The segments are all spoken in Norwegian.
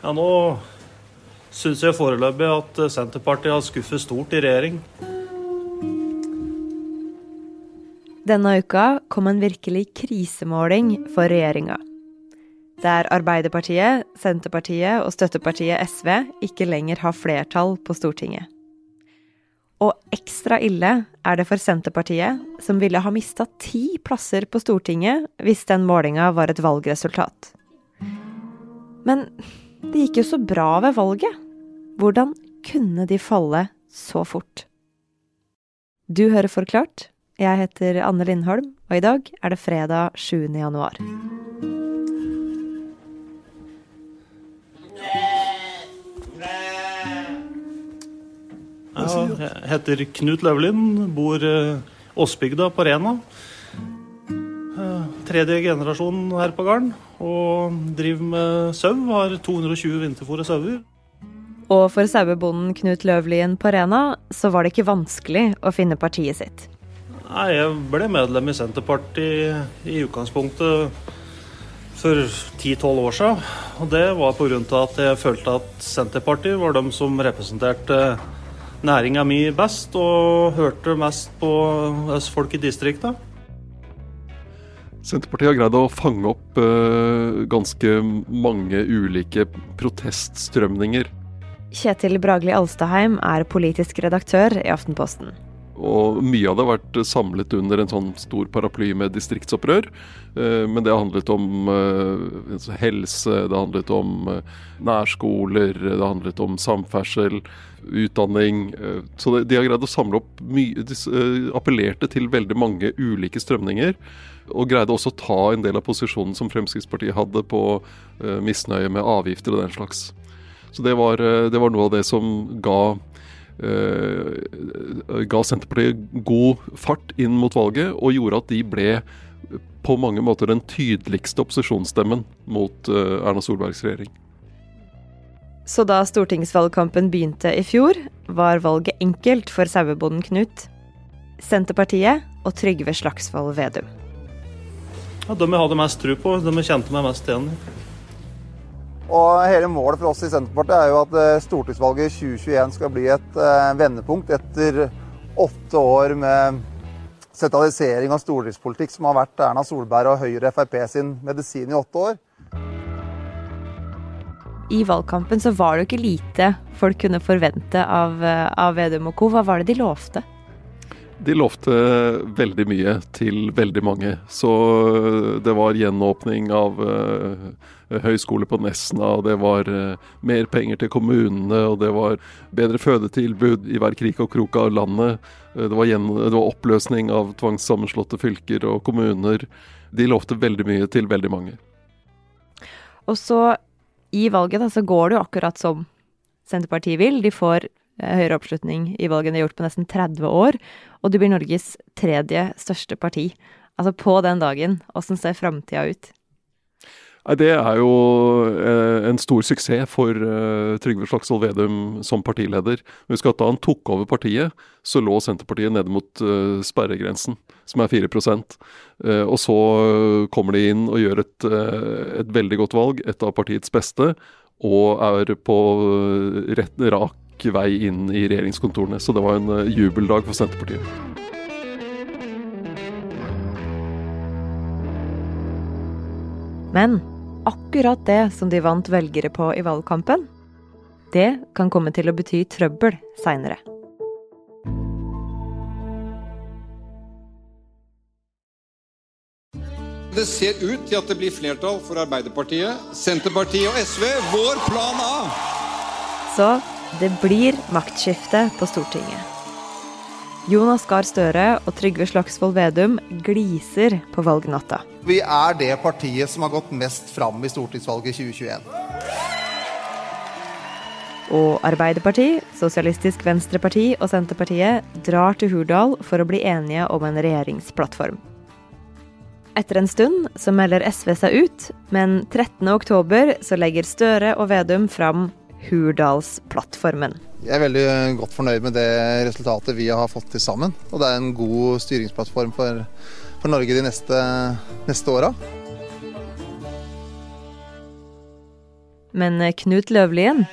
Ja, nå syns jeg foreløpig at Senterpartiet har skuffet stort i regjering. Denne uka kom en virkelig krisemåling for regjeringa. Der Arbeiderpartiet, Senterpartiet og støttepartiet SV ikke lenger har flertall på Stortinget. Og ekstra ille er det for Senterpartiet, som ville ha mista ti plasser på Stortinget hvis den målinga var et valgresultat. Men det gikk jo så bra ved valget. Hvordan kunne de falle så fort? Du hører Forklart. Jeg heter Anne Lindholm, og i dag er det fredag 7. januar. Jeg heter Knut Løvlin, bor eh, Åsbygda på Rena. Tredje generasjon her på gården. Og driver med sau. Har 220 vinterfôra sauer. Og for sauebonden Knut Løvlien på Rena, så var det ikke vanskelig å finne partiet sitt. Nei, jeg ble medlem i Senterpartiet i utgangspunktet for 10-12 år siden. Og det var pga. at jeg følte at Senterpartiet var de som representerte næringa mi best, og hørte mest på oss folk i distrikta. Senterpartiet har greid å fange opp uh, ganske mange ulike proteststrømninger. Kjetil Bragli Alstaheim er politisk redaktør i Aftenposten. Og mye av det har vært samlet under en sånn stor paraply med distriktsopprør. Uh, men det har handlet om uh, helse, det har handlet om nærskoler, det har handlet om samferdsel, utdanning. Så de har greid å samle opp mye De appellerte til veldig mange ulike strømninger og greide også å ta en del av posisjonen som Fremskrittspartiet hadde på uh, misnøye med avgifter og den slags. Så det var, det var noe av det som ga, ga Senterpartiet god fart inn mot valget, og gjorde at de ble på mange måter den tydeligste opposisjonsstemmen mot Erna Solbergs regjering. Så da stortingsvalgkampen begynte i fjor, var valget enkelt for sauebonden Knut, Senterpartiet og Trygve Slagsvold Vedum. Ja, de jeg hadde mest tro på, de jeg kjente meg mest igjen i. Og Hele målet for oss i Senterpartiet er jo at stortingsvalget stortingsvalget 2021 skal bli et eh, vendepunkt etter åtte år med sentralisering av stortingspolitikk som har vært Erna Solberg og Høyre Frp sin medisin i åtte år. I valgkampen så var det jo ikke lite folk kunne forvente av, eh, av Vedum og co. Hva var det de lovte? De lovte veldig mye til veldig mange. Så det var gjenåpning av uh, høyskole på Nesna, og det var uh, mer penger til kommunene, og det var bedre fødetilbud i hver krik og krok av landet. Uh, det, var det, var oppløsning av tvangssammenslåtte fylker og kommuner. De lovte veldig mye til veldig mange. Og så i valget da, så går det jo akkurat som Senterpartiet vil. De får høyere oppslutning i valgene de har gjort på nesten 30 år. Og du blir Norges tredje største parti. Altså på den dagen, åssen ser framtida ut? Nei, Det er jo eh, en stor suksess for uh, Trygve Slagsvold Vedum som partileder. Husk at da han tok over partiet, så lå Senterpartiet nede mot uh, sperregrensen, som er 4 uh, Og så kommer de inn og gjør et, et veldig godt valg, et av partiets beste, og er på rett, rak vei inn i regjeringskontorene. Så det var en eh, jubeldag for Senterpartiet. Men akkurat det som de vant velgere på i valgkampen, det kan komme til å bety trøbbel seinere. Det ser ut til at det blir flertall for Arbeiderpartiet, Senterpartiet og SV. Vår plan A! Så det blir maktskifte på Stortinget. Jonas Gahr Støre og Trygve Slagsvold Vedum gliser på valgnatta. Vi er det partiet som har gått mest fram i stortingsvalget 2021. Og Arbeiderpartiet, Sosialistisk Venstreparti og Senterpartiet drar til Hurdal for å bli enige om en regjeringsplattform. Etter en stund så melder SV seg ut, men 13.10 så legger Støre og Vedum fram Hurdalsplattformen. Jeg er veldig godt fornøyd med det resultatet vi har fått til sammen. Og det er en god styringsplattform for, for Norge de neste, neste åra. Men Knut Løvlien,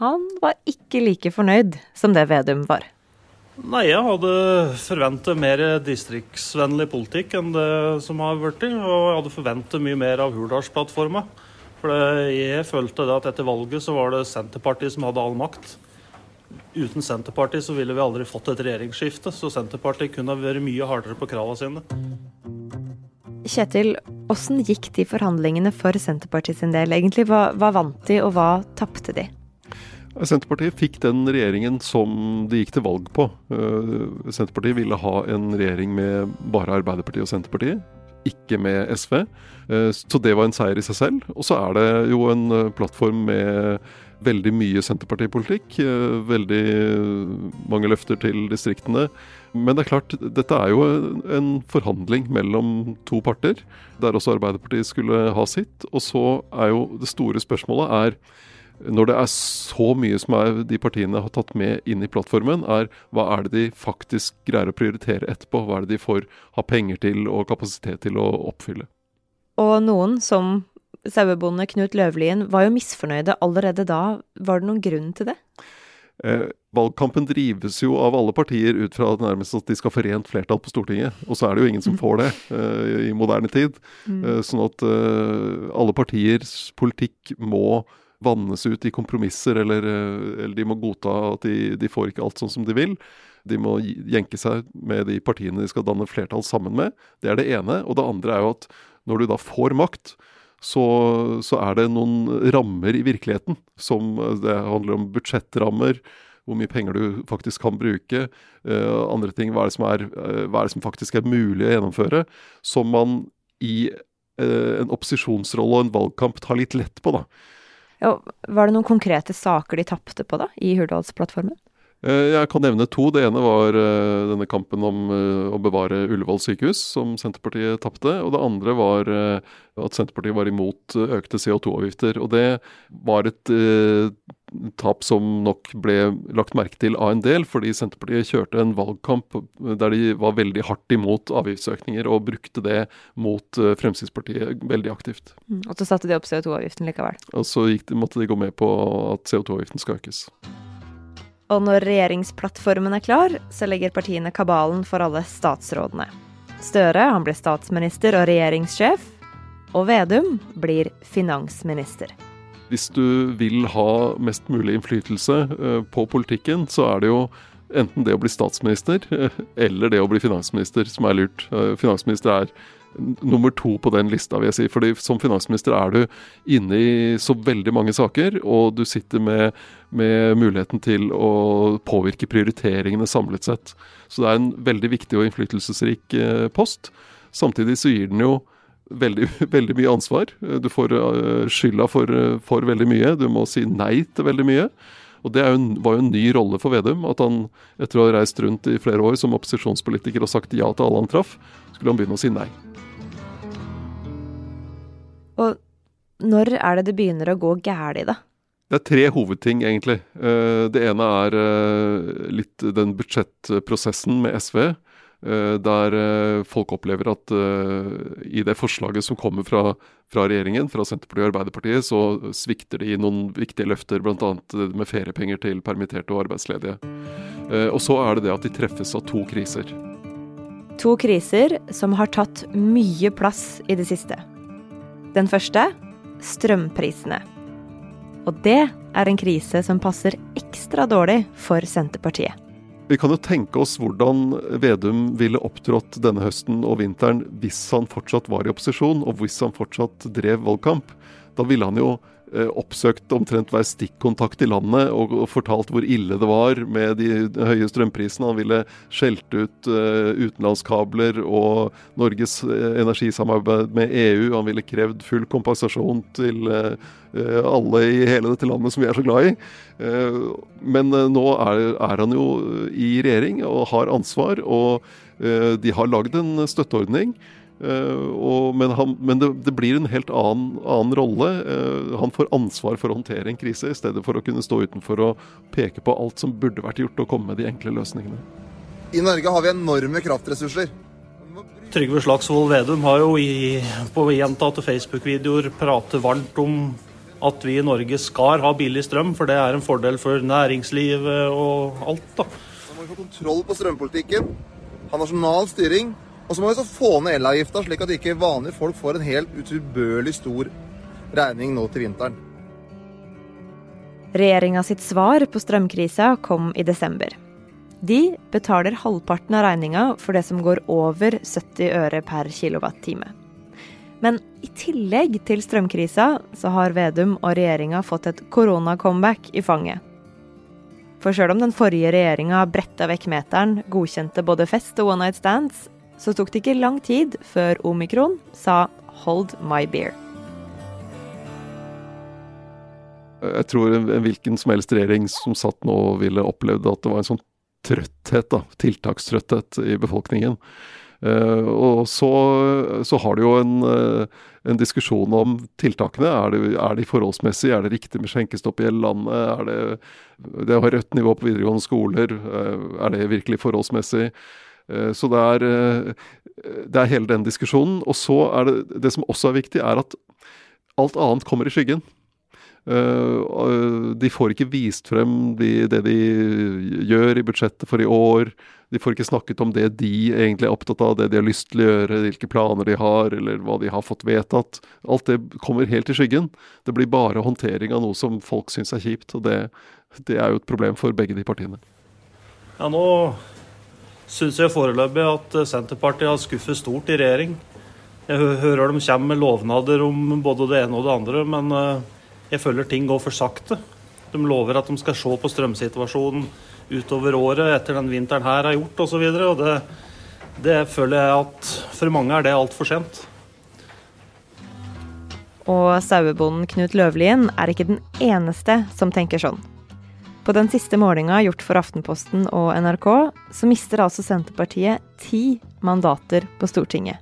han var ikke like fornøyd som det Vedum var. Nei, jeg hadde forventet mer distriktsvennlig politikk enn det som har blitt. Og jeg hadde forventet mye mer av Hurdalsplattforma. For jeg følte at etter valget så var det Senterpartiet som hadde all makt. Uten Senterpartiet så ville vi aldri fått et regjeringsskifte, så Senterpartiet kunne ha vært mye hardere på kravene sine. Kjetil, åssen gikk de forhandlingene for Senterpartiet sin del egentlig? Hva, hva vant de, og hva tapte de? Senterpartiet fikk den regjeringen som de gikk til valg på. Eh, Senterpartiet ville ha en regjering med bare Arbeiderpartiet og Senterpartiet, ikke med SV. Eh, så det var en seier i seg selv. Og så er det jo en eh, plattform med veldig mye Senterpartipolitikk. Veldig mange løfter til distriktene. Men det er klart, dette er jo en forhandling mellom to parter, der også Arbeiderpartiet skulle ha sitt. Og så er jo det store spørsmålet er når det er så mye som er de partiene har tatt med inn i plattformen, er hva er det de faktisk greier å prioritere etterpå? Hva er det de får ha penger til og kapasitet til å oppfylle? Og noen, som sauebonde Knut Løvlien, var jo misfornøyde allerede da. Var det noen grunn til det? Eh, valgkampen drives jo av alle partier ut fra nærmest at de skal få rent flertall på Stortinget. Og så er det jo ingen som får det eh, i moderne tid. Mm. Eh, sånn at eh, alle partiers politikk må vannes ut i kompromisser, eller, eh, eller de må godta at de, de, får ikke alt sånn som de vil. De må jenke seg med de partiene de skal danne flertall sammen med. Det er det ene. Og det andre er jo at når du da får makt, så, så er det noen rammer i virkeligheten. Som eh, det handler om budsjettrammer, hvor mye penger du faktisk kan bruke. Uh, andre ting, hva er, er, uh, hva er, det som faktisk er mulig å gjennomføre. Som man i uh, en opposisjonsrolle og en valgkamp tar litt lett på. da. Ja, var det noen konkrete saker de tapte på da, i Hurdalsplattformen? Eh, jeg kan nevne to. Det ene var eh, denne kampen om eh, å bevare Ullevål sykehus, som Senterpartiet tapte. Og det andre var at Senterpartiet var imot økte CO2-avgifter. Og det var et tap som nok ble lagt merke til av en del, fordi Senterpartiet kjørte en valgkamp der de var veldig hardt imot avgiftsøkninger, og brukte det mot Fremskrittspartiet veldig aktivt. Mm, og så satte de opp CO2-avgiften likevel? Og så de, måtte de gå med på at CO2-avgiften skal økes. Og når regjeringsplattformen er klar, så legger partiene kabalen for alle statsrådene. Støre han blir statsminister og regjeringssjef, og Vedum blir finansminister. Hvis du vil ha mest mulig innflytelse eh, på politikken, så er det jo enten det å bli statsminister eller det å bli finansminister som er lurt. Eh, finansminister er nummer to på den lista, vil jeg si. Fordi som finansminister er du inne i så veldig mange saker, og du sitter med, med muligheten til å påvirke prioriteringene samlet sett. Så det er en veldig viktig og innflytelsesrik eh, post. Samtidig så gir den jo veldig, veldig mye ansvar. Du får eh, skylda for, for, veldig mye. Du må si nei til veldig mye. Og Det jo, var jo en ny rolle for Vedum. At han etter å ha reist rundt i flere år som opposisjonspolitiker og sagt ja til alle han traff, skulle han begynne å si nei. Og når er det det begynner å gå galt, da? Det er tre hovedting, egentlig. Eh, det ene er eh, litt den budsjettprosessen med SV. Eh, der folk opplever at i det forslaget som kommer fra, fra, regjeringen, fra Senterpartiet og Arbeiderpartiet, så svikter de noen viktige løfter, bl.a. med feriepenger til permitterte og arbeidsledige. Og så er det det at de treffes av to kriser. To kriser som har tatt mye plass i det siste. Den første strømprisene. Og det er en krise som passer ekstra dårlig for Senterpartiet. Vi kan jo tenke oss hvordan Vedum ville opptrådt denne høsten og vinteren hvis han fortsatt var i opposisjon, og hvis han fortsatt drev valgkamp. Da ville han jo oppsøkt omtrent hver stikkontakt i landet og, fortalt hvor ille det var med de høye strømprisene. Han ville skjelt ut uh, utenlandskabler og Norges uh, energisamarbeid med EU. Han ville krevd full kompensasjon til alle i hele dette landet som vi er så glad i. men nå er, er, han jo i regjering og har ansvar, og de har lagd en støtteordning. Uh, og, men, han, men det, det, blir en helt annen, annen rolle. Uh, han får ansvar for å håndtere en krise, i stedet for å kunne stå utenfor og peke på alt som burde vært gjort, og komme med de enkle løsningene. I Norge har vi enorme kraftressurser. Trygve Slagsvold Vedum har jo i, på gjentatte Facebook-videoer pratet varmt om at vi i Norge skal ha billig strøm, for det er en fordel for næringslivet og alt. da. Man må få kontroll på strømpolitikken, ha nasjonal styring. Og så må vi så få ned elavgifta, slik at ikke vanlige folk får en helt utilbørlig stor regning nå til vinteren. Regjeringa sitt svar på strømkrisa kom i desember. De betaler halvparten av regninga for det som går over 70 øre per kilowattime. Men i tillegg til strømkrisa så har Vedum og regjeringa fått et korona-comeback i fanget. For sjøl om den forrige regjeringa bretta vekk meteren, godkjente både fest og one night stands, så tok det ikke lang tid før omikron sa 'hold my beer'. Jeg tror en hvilken som helst regjering som satt nå, ville opplevd at det var en sånn trøtthet, da, tiltakstrøtthet i befolkningen. Uh, og så, så, har du jo en, uh, en, diskusjon om tiltakene. Er, det, er de forholdsmessige? Er det riktig med skjenkestopp i hele landet? Er det, det å ha rødt nivå på videregående skoler, uh, er det virkelig forholdsmessig? Så det er, det er hele den diskusjonen. Og så er det det som også er viktig, er at alt annet kommer i skyggen. Uh, de får ikke vist frem de, det de gjør i budsjettet for i år. De får ikke snakket om det de egentlig er opptatt av, det de har lyst til å gjøre, hvilke planer de har, eller hva de har fått vedtatt. Alt det kommer helt i skyggen. Det blir bare håndtering av noe som folk syns er kjipt. Og det, det, er jo et problem for begge de partiene. Ja, nå syns jeg foreløpig at Senterpartiet har skuffet stort i regjering. Jeg hører de kommer med lovnader om både det ene og det andre, men uh jeg føler ting går for sakte. De lover at de skal se på strømsituasjonen utover året etter den vinteren her har gjort osv. Det, det føler jeg at for mange er det altfor sent. Og sauebonden Knut Løvlien er ikke den eneste som tenker sånn. På den siste målinga gjort for Aftenposten og NRK, så mister altså Senterpartiet ti mandater på Stortinget.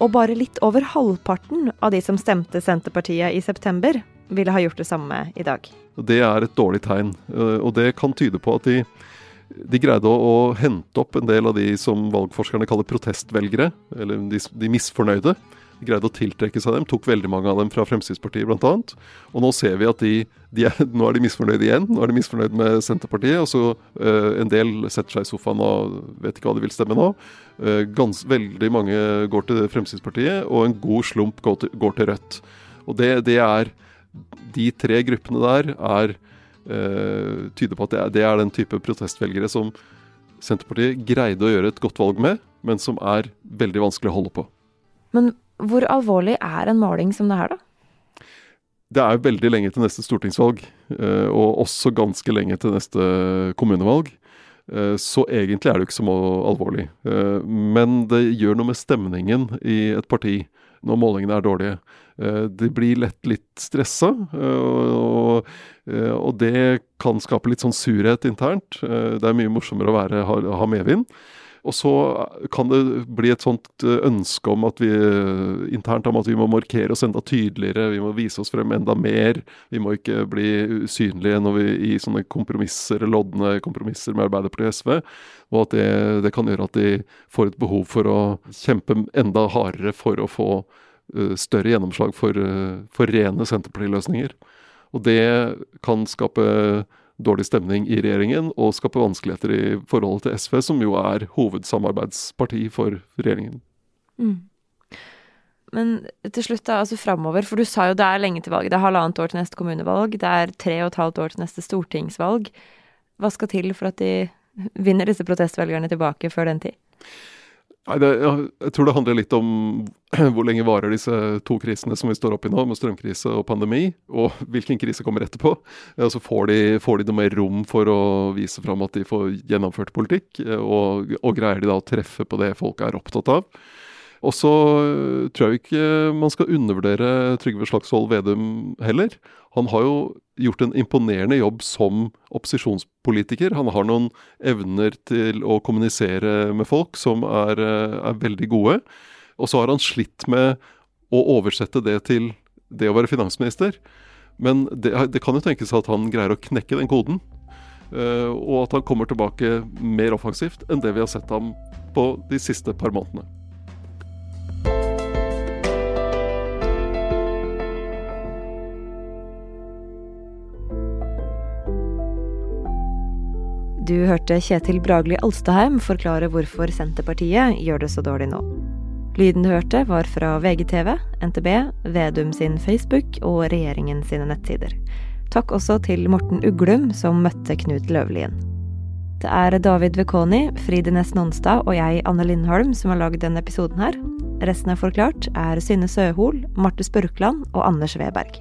Og bare litt over halvparten av de som stemte Senterpartiet i september, ville ha gjort det samme i dag. Det er et dårlig tegn, eh, og det kan tyde på at de, de greide å, å, hente opp en del av de som valgforskerne kaller protestvelgere, eller de, de misfornøyde. De greide å tiltrekke seg dem, tok veldig mange av dem fra Fremskrittspartiet bl.a. Og nå ser vi at de, de er, nå er de misfornøyde igjen. Nå er de misfornøyd med Senterpartiet. Og så uh, en del setter seg i sofaen og vet ikke hva de vil stemme nå. Uh, gans, veldig mange går til Fremskrittspartiet, og en god slump går til, går til Rødt. Og det, det er de tre gruppene der er, uh, tyder på at det er, det er den type protestvelgere som Senterpartiet greide å gjøre et godt valg med, men som er veldig vanskelig å holde på. Men hvor alvorlig er en måling som det her, da? Det er veldig lenge til neste stortingsvalg, eh, og også ganske lenge til neste kommunevalg. Eh, så egentlig er det jo ikke så alvorlig. Men det gjør noe med stemningen i et parti når målingene er dårlige. Eh, de blir lett litt stressa, eh, eh, og, det kan skape litt sånn surhet internt. Det er mye morsommere å være, ha, ha medvind. Og så kan det bli et sånt ønske om at vi internt om at vi må markere oss enda tydeligere, vi må vise oss frem enda mer. Vi må ikke bli usynlige når vi i sånne kompromisser, lodne kompromisser med Arbeiderpartiet og SV. Og at det, det kan gjøre at de får et behov for å kjempe enda hardere for å få Eh, større gjennomslag for, eh, for rene Senterparti-løsninger. Og det kan skape dårlig stemning i regjeringen og skape vanskeligheter i forholdet til SV, som jo er hovedsamarbeidsparti for regjeringen. Mm. Men til slutt, da, altså framover, for du sa jo det er lenge til valget. Det er halvannet år til neste kommunevalg, det er tre og et halvt år til neste stortingsvalg. Hva skal til for at de vinner disse protestvelgerne tilbake før den tid? Nei, det, jeg tror det handler litt om hvor lenge varer disse to krisene som vi står oppi nå, med strømkrise og pandemi, og hvilken krise kommer etterpå. Og så får de, får de noe mer rom for å vise fram at de får gjennomført politikk, og, og greier de da å treffe på det folk er opptatt av. Og så øh, tror jeg ikke man skal undervurdere Trygve Slagsvold Vedum heller. Han har jo gjort en imponerende jobb som opposisjonspolitiker. Han har noen evner til å kommunisere med folk som er, øh, er veldig gode. Og så har han slitt med å oversette det til det å være finansminister. Men det, det kan jo tenkes at han greier å knekke den koden. Øh, og at han kommer tilbake mer offensivt enn det vi har sett ham på de siste par månedene. Du hørte Kjetil Bragli Alstaheim forklare hvorfor Senterpartiet gjør det så dårlig nå. Lyden du hørte, var fra VGTV, NTB, Vedum sin Facebook og regjeringen sine nettsider. Takk også til Morten Uglum, som møtte Knut Løvlien. Det er David Vekoni, Fride Næss Nonstad og jeg, Anne Lindholm, som har lagd denne episoden her. Resten av Forklart er Synne Søhol, Marte Spurkland og Anders Weberg.